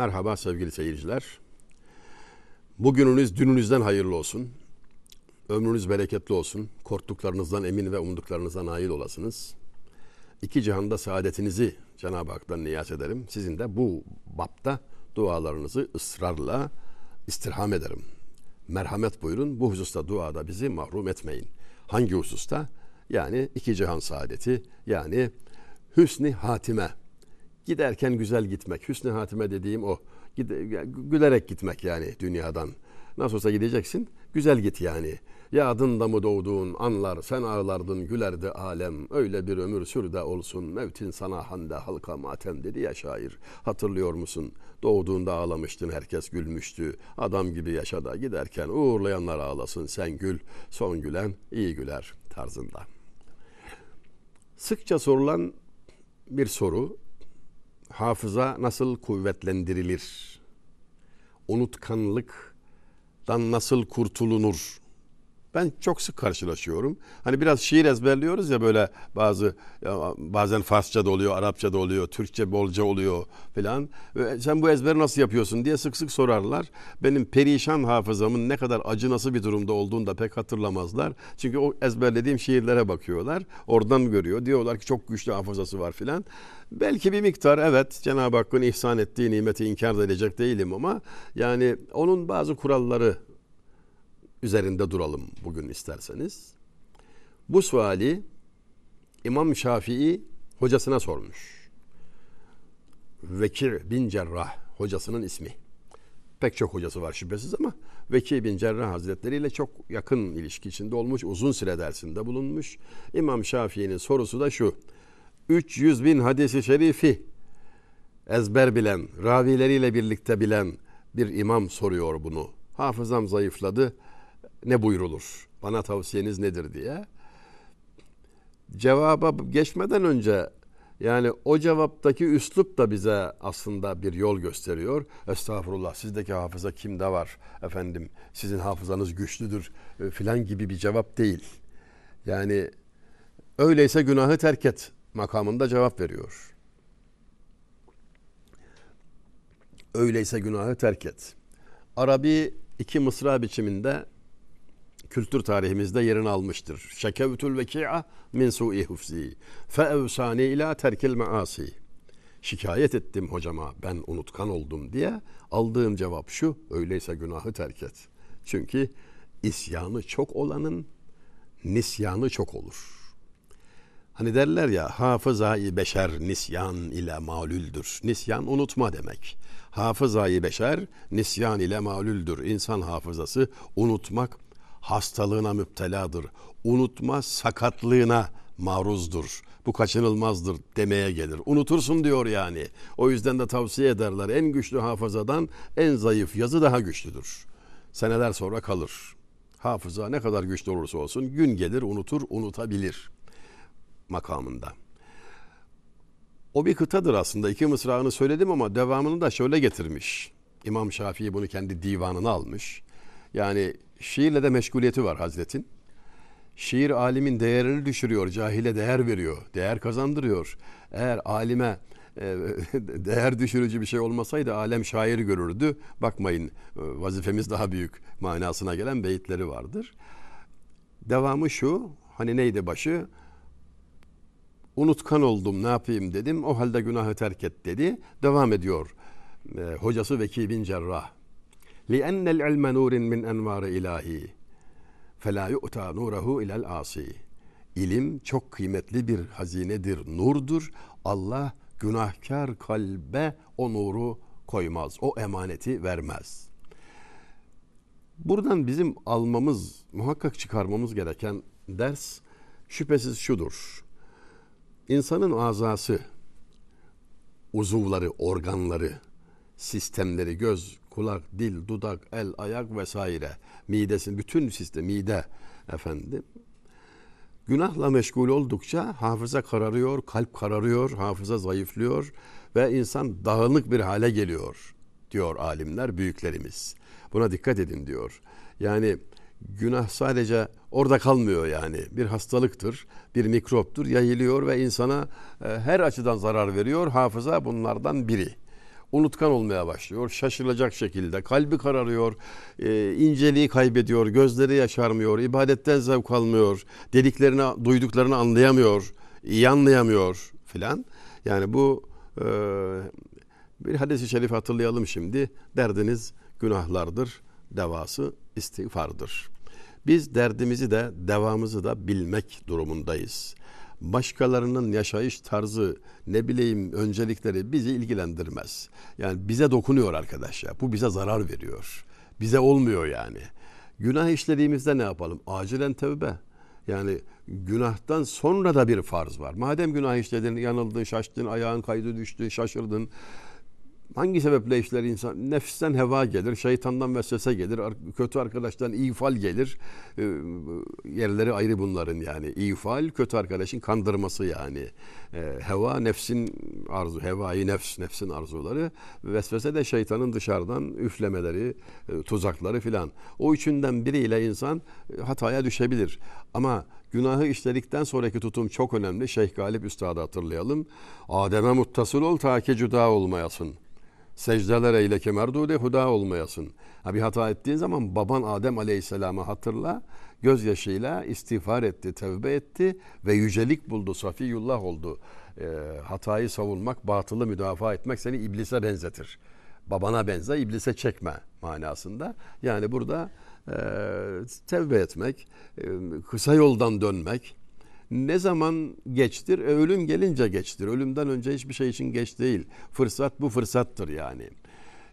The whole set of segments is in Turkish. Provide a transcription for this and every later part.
Merhaba sevgili seyirciler. Bugününüz dününüzden hayırlı olsun. Ömrünüz bereketli olsun. Korktuklarınızdan emin ve umduklarınıza nail olasınız. İki cihanda saadetinizi Cenab-ı Hak'tan niyaz ederim. Sizin de bu bapta dualarınızı ısrarla istirham ederim. Merhamet buyurun. Bu hususta duada bizi mahrum etmeyin. Hangi hususta? Yani iki cihan saadeti. Yani hüsni hatime. Giderken güzel gitmek. Hüsnü hatime dediğim o. Gülerek gitmek yani dünyadan. Nasıl olsa gideceksin. Güzel git yani. Ya adında mı doğduğun anlar sen ağlardın gülerdi alem. Öyle bir ömür sür de olsun. Mevtin sana hande halka matem dedi ya şair. Hatırlıyor musun? Doğduğunda ağlamıştın herkes gülmüştü. Adam gibi yaşada giderken uğurlayanlar ağlasın sen gül. Son gülen iyi güler tarzında. Sıkça sorulan bir soru hafıza nasıl kuvvetlendirilir? Unutkanlıktan nasıl kurtulunur? Ben çok sık karşılaşıyorum. Hani biraz şiir ezberliyoruz ya böyle bazı ya bazen Farsça da oluyor, Arapça da oluyor, Türkçe bolca oluyor filan. Sen bu ezberi nasıl yapıyorsun diye sık sık sorarlar. Benim perişan hafızamın ne kadar acı nasıl bir durumda olduğunu da pek hatırlamazlar. Çünkü o ezberlediğim şiirlere bakıyorlar. Oradan görüyor. Diyorlar ki çok güçlü hafızası var filan. Belki bir miktar evet Cenab-ı Hakk'ın ihsan ettiği nimeti inkar edecek değilim ama yani onun bazı kuralları üzerinde duralım bugün isterseniz. Bu suali İmam Şafii hocasına sormuş. Vekir bin Cerrah hocasının ismi. Pek çok hocası var şüphesiz ama Vekir bin Cerrah Hazretleri ile çok yakın ilişki içinde olmuş. Uzun süre dersinde bulunmuş. İmam Şafii'nin sorusu da şu. 300 bin hadisi şerifi ezber bilen, ravileriyle birlikte bilen bir imam soruyor bunu. Hafızam zayıfladı ne buyrulur? Bana tavsiyeniz nedir diye. Cevaba geçmeden önce yani o cevaptaki üslup da bize aslında bir yol gösteriyor. Estağfurullah sizdeki hafıza kimde var efendim sizin hafızanız güçlüdür e, filan gibi bir cevap değil. Yani öyleyse günahı terk et makamında cevap veriyor. Öyleyse günahı terk et. Arabi iki mısra biçiminde kültür tarihimizde yerini almıştır. Şekevtül veki'a min su'i hufzi. Feevsani ila terkil maasi. Şikayet ettim hocama ben unutkan oldum diye aldığım cevap şu öyleyse günahı terk et. Çünkü isyanı çok olanın nisyanı çok olur. Hani derler ya hafızayı beşer nisyan ile malüldür. Nisyan unutma demek. Hafızayı beşer nisyan ile malüldür. İnsan hafızası unutmak hastalığına müpteladır. Unutma sakatlığına maruzdur. Bu kaçınılmazdır demeye gelir. Unutursun diyor yani. O yüzden de tavsiye ederler. En güçlü hafızadan en zayıf yazı daha güçlüdür. Seneler sonra kalır. Hafıza ne kadar güçlü olursa olsun gün gelir unutur, unutabilir makamında. O bir kıtadır aslında. İki mısrağını söyledim ama devamını da şöyle getirmiş. İmam Şafii bunu kendi divanına almış. Yani şiirle de meşguliyeti var Hazretin. Şiir alimin değerini düşürüyor, cahile değer veriyor, değer kazandırıyor. Eğer alime e, değer düşürücü bir şey olmasaydı alem şair görürdü. Bakmayın e, vazifemiz daha büyük manasına gelen beyitleri vardır. Devamı şu, hani neydi başı? Unutkan oldum ne yapayım dedim. O halde günahı terk et dedi. Devam ediyor. E, hocası Veki bin Cerrah. لِأَنَّ الْعِلْمَ نُورٍ مِنْ اَنْوَارِ ilahi فَلَا يُؤْتَى نُورَهُ اِلَى الْعَاصِي İlim çok kıymetli bir hazinedir, nurdur. Allah günahkar kalbe o nuru koymaz, o emaneti vermez. Buradan bizim almamız, muhakkak çıkarmamız gereken ders şüphesiz şudur. İnsanın azası, uzuvları, organları, sistemleri, göz, kulak, dil, dudak, el, ayak vesaire, midesin bütün sistem, mide efendim. Günahla meşgul oldukça hafıza kararıyor, kalp kararıyor, hafıza zayıflıyor ve insan dağınık bir hale geliyor diyor alimler, büyüklerimiz. Buna dikkat edin diyor. Yani günah sadece orada kalmıyor yani. Bir hastalıktır, bir mikroptur, yayılıyor ve insana e, her açıdan zarar veriyor. Hafıza bunlardan biri. Unutkan olmaya başlıyor. Şaşılacak şekilde kalbi kararıyor, e, inceliği kaybediyor, gözleri yaşarmıyor, ibadetten zevk almıyor, dediklerini, duyduklarını anlayamıyor, iyi anlayamıyor filan. Yani bu e, bir hadis-i şerif hatırlayalım şimdi. Derdiniz günahlardır, devası istiğfardır. Biz derdimizi de devamızı da bilmek durumundayız. Başkalarının yaşayış tarzı, ne bileyim öncelikleri bizi ilgilendirmez. Yani bize dokunuyor arkadaş ya. Bu bize zarar veriyor. Bize olmuyor yani. Günah işlediğimizde ne yapalım? Acilen tevbe. Yani günahtan sonra da bir farz var. Madem günah işledin, yanıldın, şaştın, ayağın kaydı düştü, şaşırdın. Hangi sebeple işler insan? Nefisten heva gelir, şeytandan vesvese gelir, kötü arkadaştan ifal gelir. Ee, yerleri ayrı bunların yani. İfal kötü arkadaşın kandırması yani. Ee, heva nefsin arzu, hevai nefs, nefsin arzuları. Vesvese de şeytanın dışarıdan üflemeleri, e, tuzakları filan. O üçünden biriyle insan e, hataya düşebilir. Ama Günahı işledikten sonraki tutum çok önemli. Şeyh Galip Üstad'ı hatırlayalım. Adem'e muttasıl ol ta ki cüda olmayasın. Secdeler eyle ki merdude huda olmayasın. Ha, bir hata ettiğin zaman baban Adem Aleyhisselam'ı hatırla. Gözyaşıyla istiğfar etti, tevbe etti ve yücelik buldu, safiyullah oldu. E, hatayı savunmak, batılı müdafaa etmek seni iblise benzetir. Babana benze, iblise çekme manasında. Yani burada e, tevbe etmek, e, kısa yoldan dönmek, ne zaman geçtir? E, ölüm gelince geçtir. Ölümden önce hiçbir şey için geç değil. Fırsat bu fırsattır yani.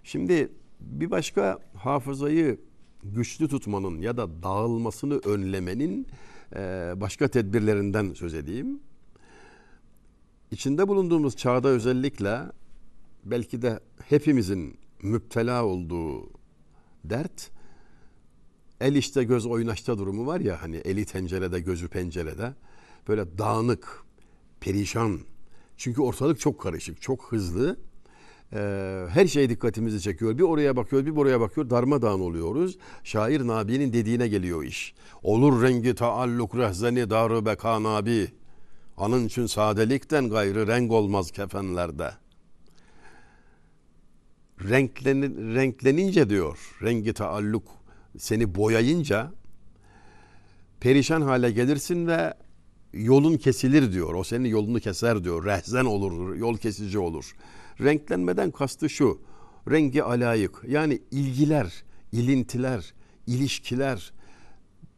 Şimdi bir başka hafızayı güçlü tutmanın ya da dağılmasını önlemenin e, başka tedbirlerinden söz edeyim. İçinde bulunduğumuz çağda özellikle belki de hepimizin müptela olduğu dert el işte göz oynaşta durumu var ya hani eli tencerede gözü pencerede böyle dağınık, perişan. Çünkü ortalık çok karışık, çok hızlı. Ee, her şey dikkatimizi çekiyor. Bir oraya bakıyor, bir buraya bakıyor. Darmadağın oluyoruz. Şair Nabi'nin dediğine geliyor iş. Olur rengi taalluk rehzeni darı beka Nabi. Anın için sadelikten gayrı renk olmaz kefenlerde. Renklen, renklenince diyor, rengi taalluk seni boyayınca perişan hale gelirsin ve yolun kesilir diyor. O senin yolunu keser diyor. Rehzen olur, yol kesici olur. Renklenmeden kastı şu. Rengi alayık. Yani ilgiler, ilintiler, ilişkiler.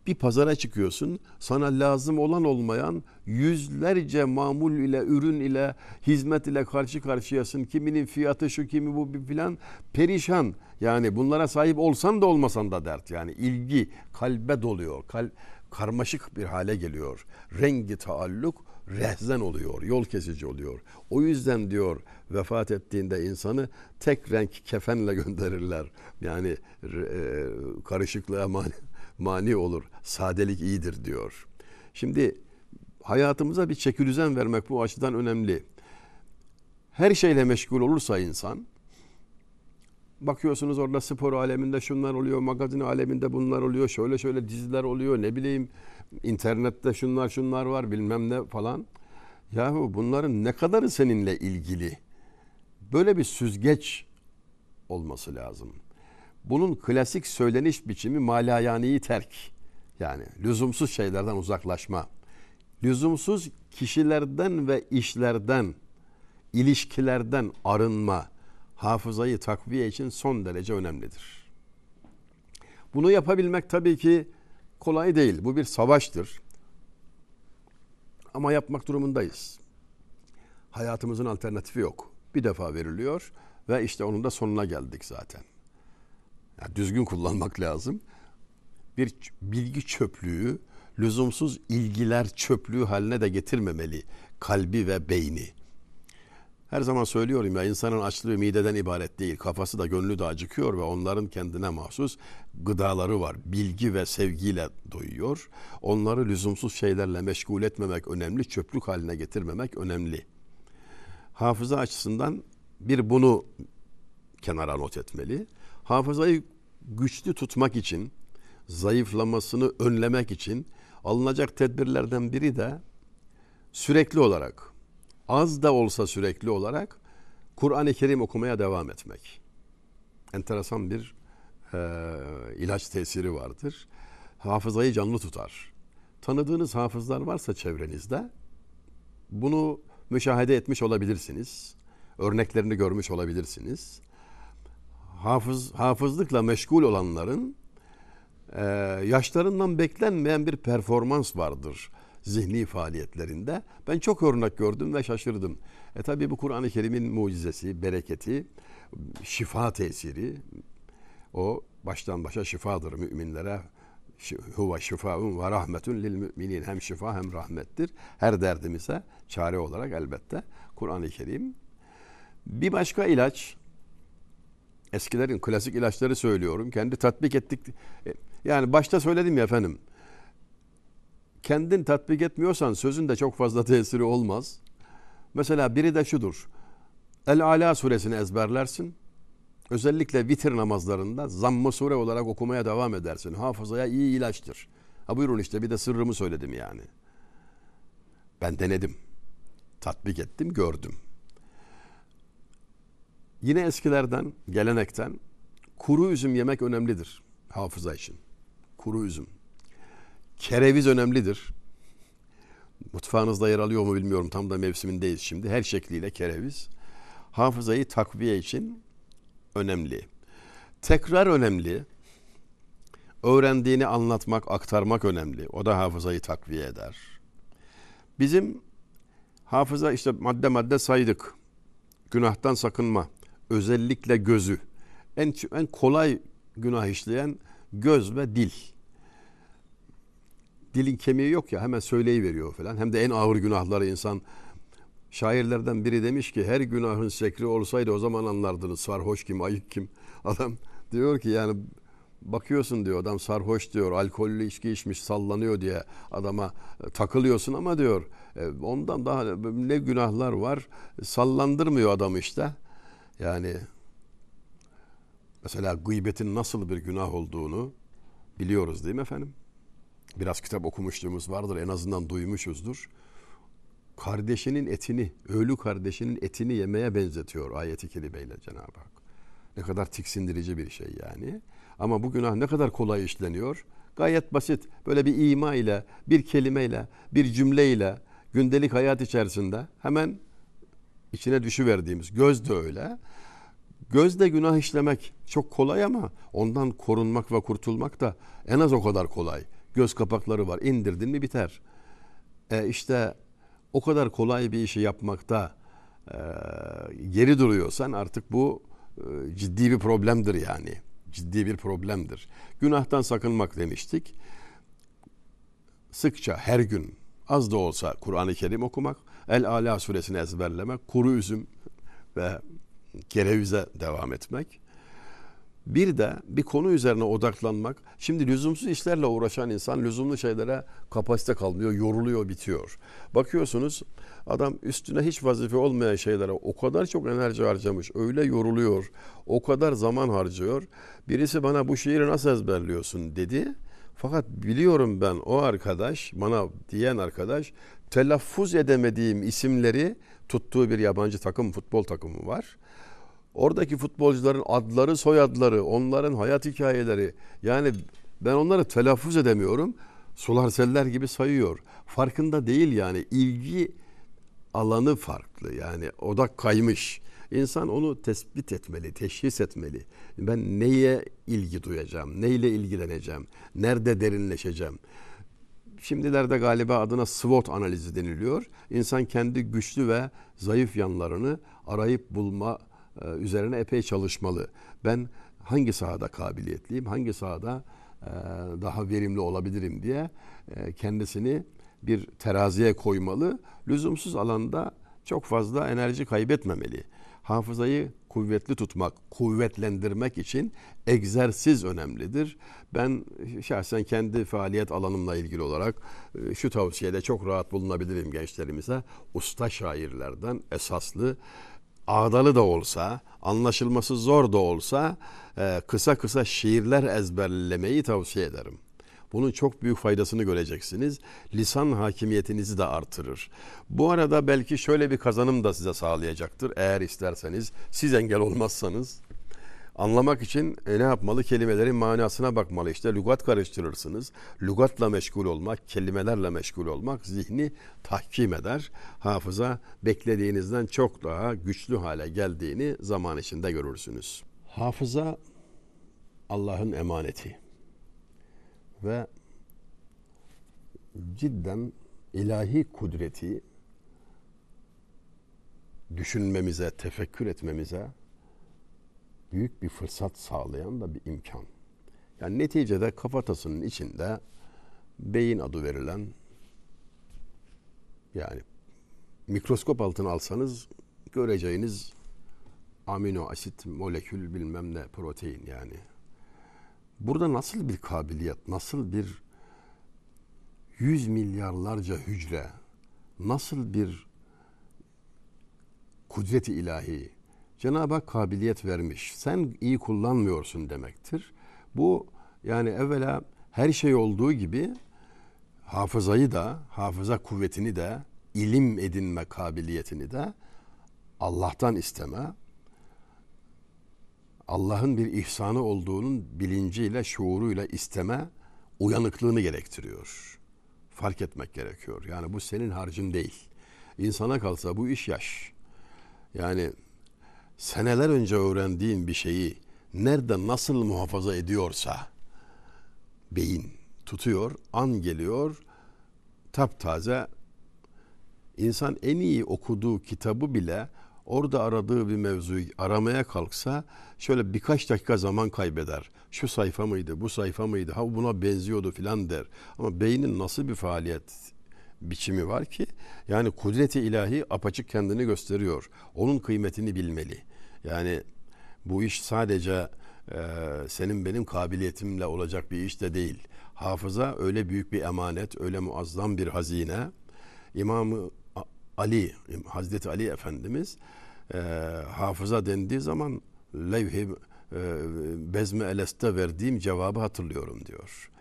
Bir pazara çıkıyorsun. Sana lazım olan olmayan yüzlerce mamul ile, ürün ile, hizmet ile karşı karşıyasın. Kiminin fiyatı şu, kimi bu bir filan. Perişan. Yani bunlara sahip olsan da olmasan da dert. Yani ilgi kalbe doluyor. Kalp karmaşık bir hale geliyor. Rengi taalluk rehzen oluyor, yol kesici oluyor. O yüzden diyor vefat ettiğinde insanı tek renk kefenle gönderirler. Yani e, karışıklığa mani, mani olur. Sadelik iyidir diyor. Şimdi hayatımıza bir çekilüzen vermek bu açıdan önemli. Her şeyle meşgul olursa insan bakıyorsunuz orada spor aleminde şunlar oluyor, magazin aleminde bunlar oluyor, şöyle şöyle diziler oluyor, ne bileyim internette şunlar şunlar var bilmem ne falan. Yahu bunların ne kadarı seninle ilgili? Böyle bir süzgeç olması lazım. Bunun klasik söyleniş biçimi malayaniyi terk. Yani lüzumsuz şeylerden uzaklaşma. Lüzumsuz kişilerden ve işlerden, ilişkilerden arınma hafızayı takviye için son derece önemlidir. Bunu yapabilmek tabii ki kolay değil. Bu bir savaştır. Ama yapmak durumundayız. Hayatımızın alternatifi yok. Bir defa veriliyor ve işte onun da sonuna geldik zaten. Yani düzgün kullanmak lazım. Bir bilgi çöplüğü, lüzumsuz ilgiler çöplüğü haline de getirmemeli kalbi ve beyni. Her zaman söylüyorum ya insanın açlığı mideden ibaret değil. Kafası da gönlü de acıkıyor ve onların kendine mahsus gıdaları var. Bilgi ve sevgiyle doyuyor. Onları lüzumsuz şeylerle meşgul etmemek önemli. Çöplük haline getirmemek önemli. Hafıza açısından bir bunu kenara not etmeli. Hafızayı güçlü tutmak için, zayıflamasını önlemek için alınacak tedbirlerden biri de sürekli olarak az da olsa sürekli olarak Kur'an-ı Kerim okumaya devam etmek. Enteresan bir e, ilaç tesiri vardır. Hafızayı canlı tutar. Tanıdığınız hafızlar varsa çevrenizde bunu müşahede etmiş olabilirsiniz. Örneklerini görmüş olabilirsiniz. Hafız, hafızlıkla meşgul olanların e, yaşlarından beklenmeyen bir performans vardır zihni faaliyetlerinde. Ben çok örnek gördüm ve şaşırdım. E tabi bu Kur'an-ı Kerim'in mucizesi, bereketi, şifa tesiri o baştan başa şifadır müminlere. Huve şifaun ve rahmetun lil müminin. Hem şifa hem rahmettir. Her derdimize çare olarak elbette Kur'an-ı Kerim. Bir başka ilaç eskilerin klasik ilaçları söylüyorum. Kendi tatbik ettik. Yani başta söyledim ya efendim. Kendin tatbik etmiyorsan sözün de çok fazla tesiri olmaz. Mesela biri de şudur. El-Ala suresini ezberlersin. Özellikle vitir namazlarında zamm-ı sure olarak okumaya devam edersin. Hafızaya iyi ilaçtır. Ha buyurun işte bir de sırrımı söyledim yani. Ben denedim. Tatbik ettim, gördüm. Yine eskilerden, gelenekten kuru üzüm yemek önemlidir hafıza için. Kuru üzüm. Kereviz önemlidir. Mutfağınızda yer alıyor mu bilmiyorum. Tam da mevsimindeyiz şimdi. Her şekliyle kereviz. Hafızayı takviye için önemli. Tekrar önemli. Öğrendiğini anlatmak, aktarmak önemli. O da hafızayı takviye eder. Bizim hafıza işte madde madde saydık. Günahtan sakınma. Özellikle gözü. En, en kolay günah işleyen göz ve dil. Dilin kemiği yok ya hemen söyleyiveriyor falan. Hem de en ağır günahları insan Şairlerden biri demiş ki her günahın sekri olsaydı o zaman anlardınız sarhoş kim ayık kim. Adam diyor ki yani bakıyorsun diyor adam sarhoş diyor alkollü içki içmiş sallanıyor diye adama e, takılıyorsun ama diyor e, ondan daha ne günahlar var sallandırmıyor adam işte. Yani mesela gıybetin nasıl bir günah olduğunu biliyoruz değil mi efendim? Biraz kitap okumuşluğumuz vardır en azından duymuşuzdur kardeşinin etini, ölü kardeşinin etini yemeye benzetiyor ayeti kerimeyle Cenab-ı Hak. Ne kadar tiksindirici bir şey yani. Ama bu günah ne kadar kolay işleniyor? Gayet basit. Böyle bir ima ile, bir kelimeyle, bir cümleyle gündelik hayat içerisinde hemen içine düşüverdiğimiz göz de öyle. Gözde günah işlemek çok kolay ama ondan korunmak ve kurtulmak da en az o kadar kolay. Göz kapakları var. İndirdin mi biter. E işte o kadar kolay bir işi yapmakta e, geri duruyorsan artık bu e, ciddi bir problemdir yani. Ciddi bir problemdir. Günahtan sakınmak demiştik. Sıkça her gün az da olsa Kur'an-ı Kerim okumak, El-Ala suresini ezberlemek, kuru üzüm ve kerevize devam etmek bir de bir konu üzerine odaklanmak. Şimdi lüzumsuz işlerle uğraşan insan lüzumlu şeylere kapasite kalmıyor, yoruluyor, bitiyor. Bakıyorsunuz adam üstüne hiç vazife olmayan şeylere o kadar çok enerji harcamış, öyle yoruluyor, o kadar zaman harcıyor. Birisi bana bu şiiri nasıl ezberliyorsun dedi. Fakat biliyorum ben o arkadaş, bana diyen arkadaş telaffuz edemediğim isimleri tuttuğu bir yabancı takım, futbol takımı var Oradaki futbolcuların adları, soyadları, onların hayat hikayeleri yani ben onları telaffuz edemiyorum. Sular seller gibi sayıyor. Farkında değil yani ilgi alanı farklı yani odak kaymış. İnsan onu tespit etmeli, teşhis etmeli. Ben neye ilgi duyacağım, neyle ilgileneceğim, nerede derinleşeceğim. Şimdilerde galiba adına SWOT analizi deniliyor. İnsan kendi güçlü ve zayıf yanlarını arayıp bulma üzerine epey çalışmalı. Ben hangi sahada kabiliyetliyim, hangi sahada e, daha verimli olabilirim diye e, kendisini bir teraziye koymalı. Lüzumsuz alanda çok fazla enerji kaybetmemeli. Hafızayı kuvvetli tutmak, kuvvetlendirmek için egzersiz önemlidir. Ben şahsen kendi faaliyet alanımla ilgili olarak şu tavsiyede çok rahat bulunabilirim gençlerimize. Usta şairlerden esaslı ağdalı da olsa, anlaşılması zor da olsa e, kısa kısa şiirler ezberlemeyi tavsiye ederim. Bunun çok büyük faydasını göreceksiniz. Lisan hakimiyetinizi de artırır. Bu arada belki şöyle bir kazanım da size sağlayacaktır. Eğer isterseniz, siz engel olmazsanız anlamak için e, ne yapmalı? Kelimelerin manasına bakmalı. İşte lügat karıştırırsınız. Lügatla meşgul olmak, kelimelerle meşgul olmak zihni tahkim eder. Hafıza beklediğinizden çok daha güçlü hale geldiğini zaman içinde görürsünüz. Hafıza Allah'ın emaneti ve cidden ilahi kudreti düşünmemize, tefekkür etmemize büyük bir fırsat sağlayan da bir imkan. Yani neticede kafatasının içinde beyin adı verilen yani mikroskop altına alsanız göreceğiniz amino asit molekül bilmem ne protein yani. Burada nasıl bir kabiliyet, nasıl bir yüz milyarlarca hücre, nasıl bir kudreti ilahi, Cenab-ı Hak kabiliyet vermiş. Sen iyi kullanmıyorsun demektir. Bu yani evvela her şey olduğu gibi hafızayı da, hafıza kuvvetini de, ilim edinme kabiliyetini de Allah'tan isteme, Allah'ın bir ihsanı olduğunun bilinciyle, şuuruyla isteme uyanıklığını gerektiriyor. Fark etmek gerekiyor. Yani bu senin harcın değil. İnsana kalsa bu iş yaş. Yani seneler önce öğrendiğin bir şeyi nerede nasıl muhafaza ediyorsa beyin tutuyor, an geliyor, taptaze insan en iyi okuduğu kitabı bile orada aradığı bir mevzuyu aramaya kalksa şöyle birkaç dakika zaman kaybeder. Şu sayfa mıydı, bu sayfa mıydı, ha buna benziyordu filan der. Ama beynin nasıl bir faaliyet biçimi var ki yani kudreti ilahi apaçık kendini gösteriyor. Onun kıymetini bilmeli. Yani bu iş sadece e, senin benim kabiliyetimle olacak bir iş de değil. Hafıza öyle büyük bir emanet, öyle muazzam bir hazine. İmam Ali, Hazreti Ali Efendimiz e, hafıza dendiği zaman levh-i e, bezme eleste verdiğim cevabı hatırlıyorum diyor.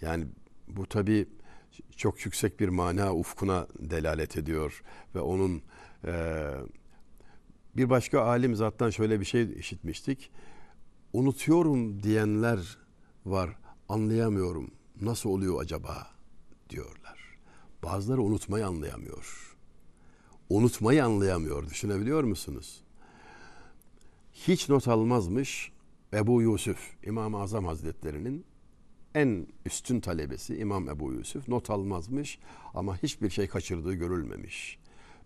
Yani bu tabi çok yüksek bir mana ufkuna delalet ediyor ve onun e, bir başka alim zattan şöyle bir şey işitmiştik. Unutuyorum diyenler var, anlayamıyorum. Nasıl oluyor acaba diyorlar. Bazıları unutmayı anlayamıyor. Unutmayı anlayamıyor. Düşünebiliyor musunuz? Hiç not almazmış Ebu Yusuf, İmam-ı Azam Hazretleri'nin en üstün talebesi İmam Ebu Yusuf not almazmış ama hiçbir şey kaçırdığı görülmemiş.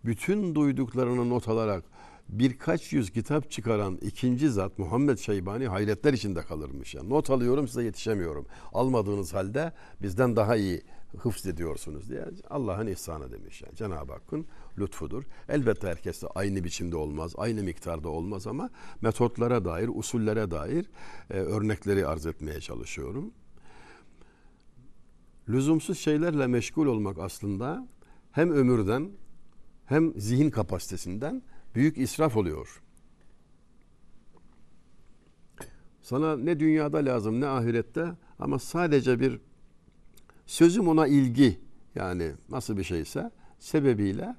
Bütün duyduklarını not alarak birkaç yüz kitap çıkaran ikinci zat Muhammed Şeybani hayretler içinde kalırmış. Yani not alıyorum size yetişemiyorum. Almadığınız halde bizden daha iyi hıfz ediyorsunuz diye Allah'ın ihsanı demiş. Yani Cenab-ı Hakk'ın lütfudur. Elbette herkes de aynı biçimde olmaz, aynı miktarda olmaz ama metotlara dair, usullere dair e, örnekleri arz etmeye çalışıyorum. Lüzumsuz şeylerle meşgul olmak aslında hem ömürden hem zihin kapasitesinden büyük israf oluyor. Sana ne dünyada lazım ne ahirette ama sadece bir sözüm ona ilgi yani nasıl bir şeyse sebebiyle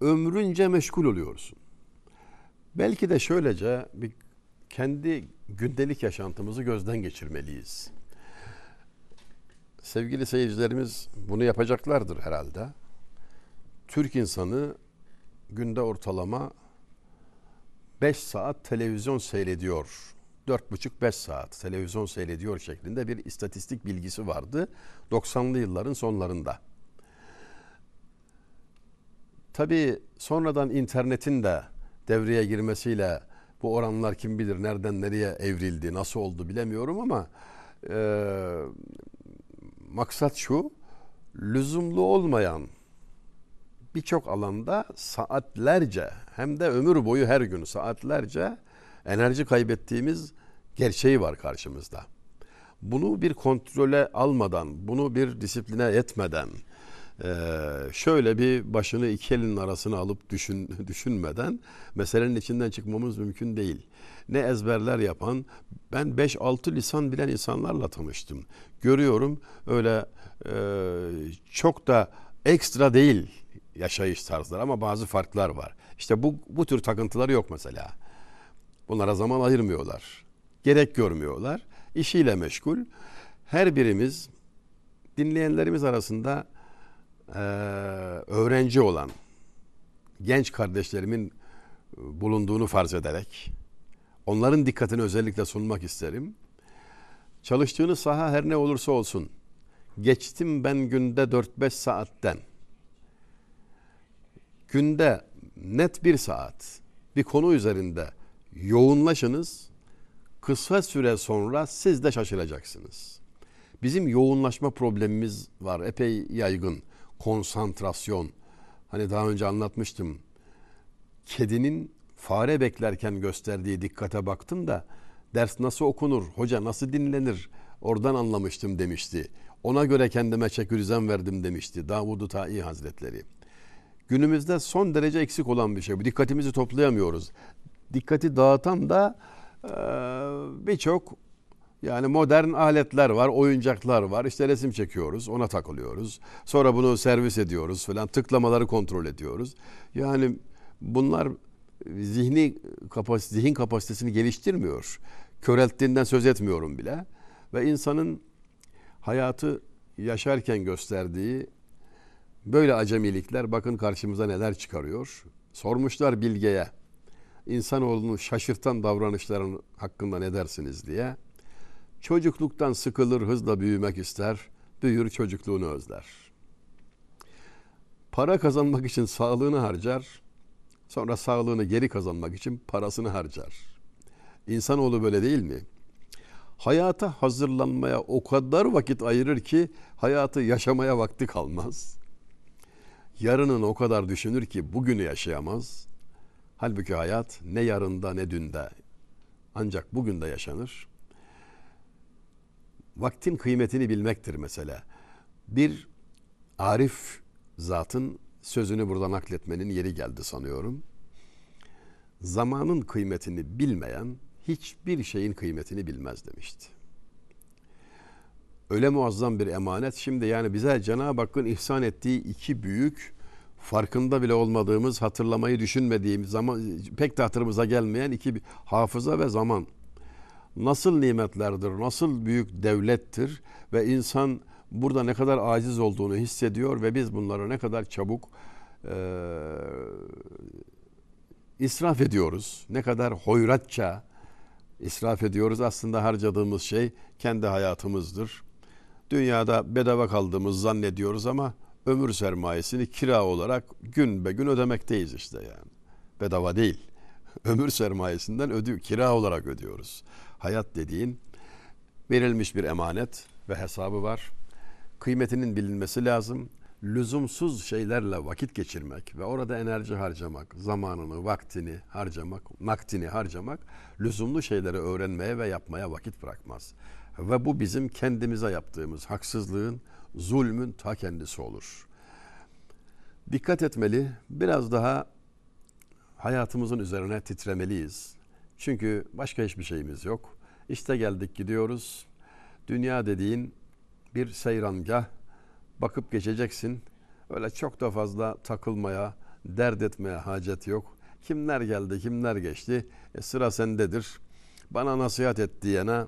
ömrünce meşgul oluyorsun. Belki de şöylece bir kendi gündelik yaşantımızı gözden geçirmeliyiz. Sevgili seyircilerimiz bunu yapacaklardır herhalde. Türk insanı günde ortalama 5 saat televizyon seyrediyor. 4,5-5 saat televizyon seyrediyor şeklinde bir istatistik bilgisi vardı 90'lı yılların sonlarında. Tabii sonradan internetin de devreye girmesiyle bu oranlar kim bilir nereden nereye evrildi, nasıl oldu bilemiyorum ama e, maksat şu, lüzumlu olmayan birçok alanda saatlerce hem de ömür boyu her gün saatlerce enerji kaybettiğimiz gerçeği var karşımızda. Bunu bir kontrole almadan, bunu bir disipline etmeden, şöyle bir başını iki elin arasına alıp düşün, düşünmeden meselenin içinden çıkmamız mümkün değil. Ne ezberler yapan, ben 5-6 lisan bilen insanlarla tanıştım. Görüyorum öyle çok da ekstra değil yaşayış tarzları ama bazı farklar var. İşte bu, bu tür takıntıları yok mesela. Bunlara zaman ayırmıyorlar. Gerek görmüyorlar. İşiyle meşgul. Her birimiz dinleyenlerimiz arasında e, öğrenci olan genç kardeşlerimin bulunduğunu farz ederek onların dikkatini özellikle sunmak isterim. Çalıştığınız saha her ne olursa olsun geçtim ben günde 4-5 saatten günde net bir saat bir konu üzerinde yoğunlaşınız. Kısa süre sonra siz de şaşıracaksınız. Bizim yoğunlaşma problemimiz var. Epey yaygın. Konsantrasyon. Hani daha önce anlatmıştım. Kedinin fare beklerken gösterdiği dikkate baktım da ders nasıl okunur, hoca nasıl dinlenir oradan anlamıştım demişti. Ona göre kendime çekürizem verdim demişti Davud-u Ta'i Hazretleri. Günümüzde son derece eksik olan bir şey bu. Dikkatimizi toplayamıyoruz. Dikkati dağıtan da e, birçok yani modern aletler var, oyuncaklar var. İşte resim çekiyoruz, ona takılıyoruz. Sonra bunu servis ediyoruz falan. Tıklamaları kontrol ediyoruz. Yani bunlar zihni kapas zihin kapasitesini geliştirmiyor. Körelttiğinden söz etmiyorum bile. Ve insanın hayatı yaşarken gösterdiği böyle acemilikler bakın karşımıza neler çıkarıyor. Sormuşlar Bilge'ye insanoğlunu şaşırtan davranışların hakkında ne dersiniz diye. Çocukluktan sıkılır, hızla büyümek ister, büyür çocukluğunu özler. Para kazanmak için sağlığını harcar, sonra sağlığını geri kazanmak için parasını harcar. İnsanoğlu böyle değil mi? Hayata hazırlanmaya o kadar vakit ayırır ki hayatı yaşamaya vakti kalmaz. Yarının o kadar düşünür ki bugünü yaşayamaz. Halbuki hayat ne yarında ne dünde ancak bugün de yaşanır. Vaktin kıymetini bilmektir mesela. Bir arif zatın sözünü burada nakletmenin yeri geldi sanıyorum. Zamanın kıymetini bilmeyen hiçbir şeyin kıymetini bilmez demişti. Öyle muazzam bir emanet. Şimdi yani bize Cenab-ı Hakk'ın ihsan ettiği iki büyük farkında bile olmadığımız, hatırlamayı düşünmediğimiz zaman pek de hatırımıza gelmeyen iki hafıza ve zaman. Nasıl nimetlerdir, nasıl büyük devlettir ve insan burada ne kadar aciz olduğunu hissediyor ve biz bunları ne kadar çabuk e, israf ediyoruz. Ne kadar hoyratça israf ediyoruz. Aslında harcadığımız şey kendi hayatımızdır. Dünyada bedava kaldığımız zannediyoruz ama ömür sermayesini kira olarak gün be gün ödemekteyiz işte yani. Bedava değil. Ömür sermayesinden ödü kira olarak ödüyoruz. Hayat dediğin verilmiş bir emanet ve hesabı var. Kıymetinin bilinmesi lazım. Lüzumsuz şeylerle vakit geçirmek ve orada enerji harcamak, zamanını, vaktini harcamak, naktini harcamak lüzumlu şeyleri öğrenmeye ve yapmaya vakit bırakmaz. Ve bu bizim kendimize yaptığımız haksızlığın, zulmün ta kendisi olur. Dikkat etmeli, biraz daha hayatımızın üzerine titremeliyiz. Çünkü başka hiçbir şeyimiz yok. İşte geldik gidiyoruz. Dünya dediğin bir seyrangah. Bakıp geçeceksin. Öyle çok da fazla takılmaya, dert etmeye hacet yok. Kimler geldi, kimler geçti? E, sıra sendedir. Bana nasihat et diyene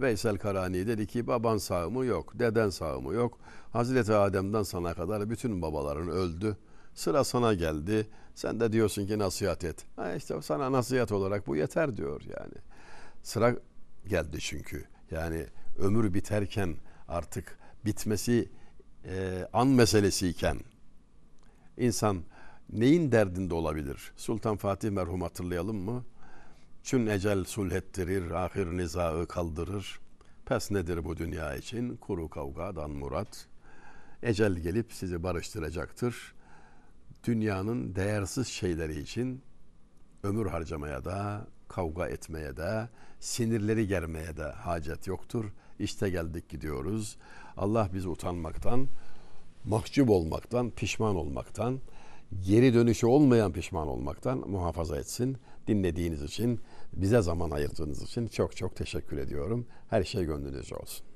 Veysel Karani dedi ki baban sağ mı yok, deden sağ mı yok. Hazreti Adem'den sana kadar bütün babaların öldü. Sıra sana geldi. Sen de diyorsun ki nasihat et. Ha işte sana nasihat olarak bu yeter diyor yani. Sıra geldi çünkü. Yani ömür biterken artık bitmesi e, an meselesiyken insan neyin derdinde olabilir? Sultan Fatih merhum hatırlayalım mı? Çün ecel sulhettirir, ahir nizaı kaldırır. Pes nedir bu dünya için? Kuru kavgadan murat. Ecel gelip sizi barıştıracaktır. Dünyanın değersiz şeyleri için ömür harcamaya da, kavga etmeye de, sinirleri germeye de hacet yoktur. İşte geldik gidiyoruz. Allah bizi utanmaktan, mahcup olmaktan, pişman olmaktan, geri dönüşü olmayan pişman olmaktan muhafaza etsin. Dinlediğiniz için, bize zaman ayırdığınız için çok çok teşekkür ediyorum. Her şey gönlünüzce olsun.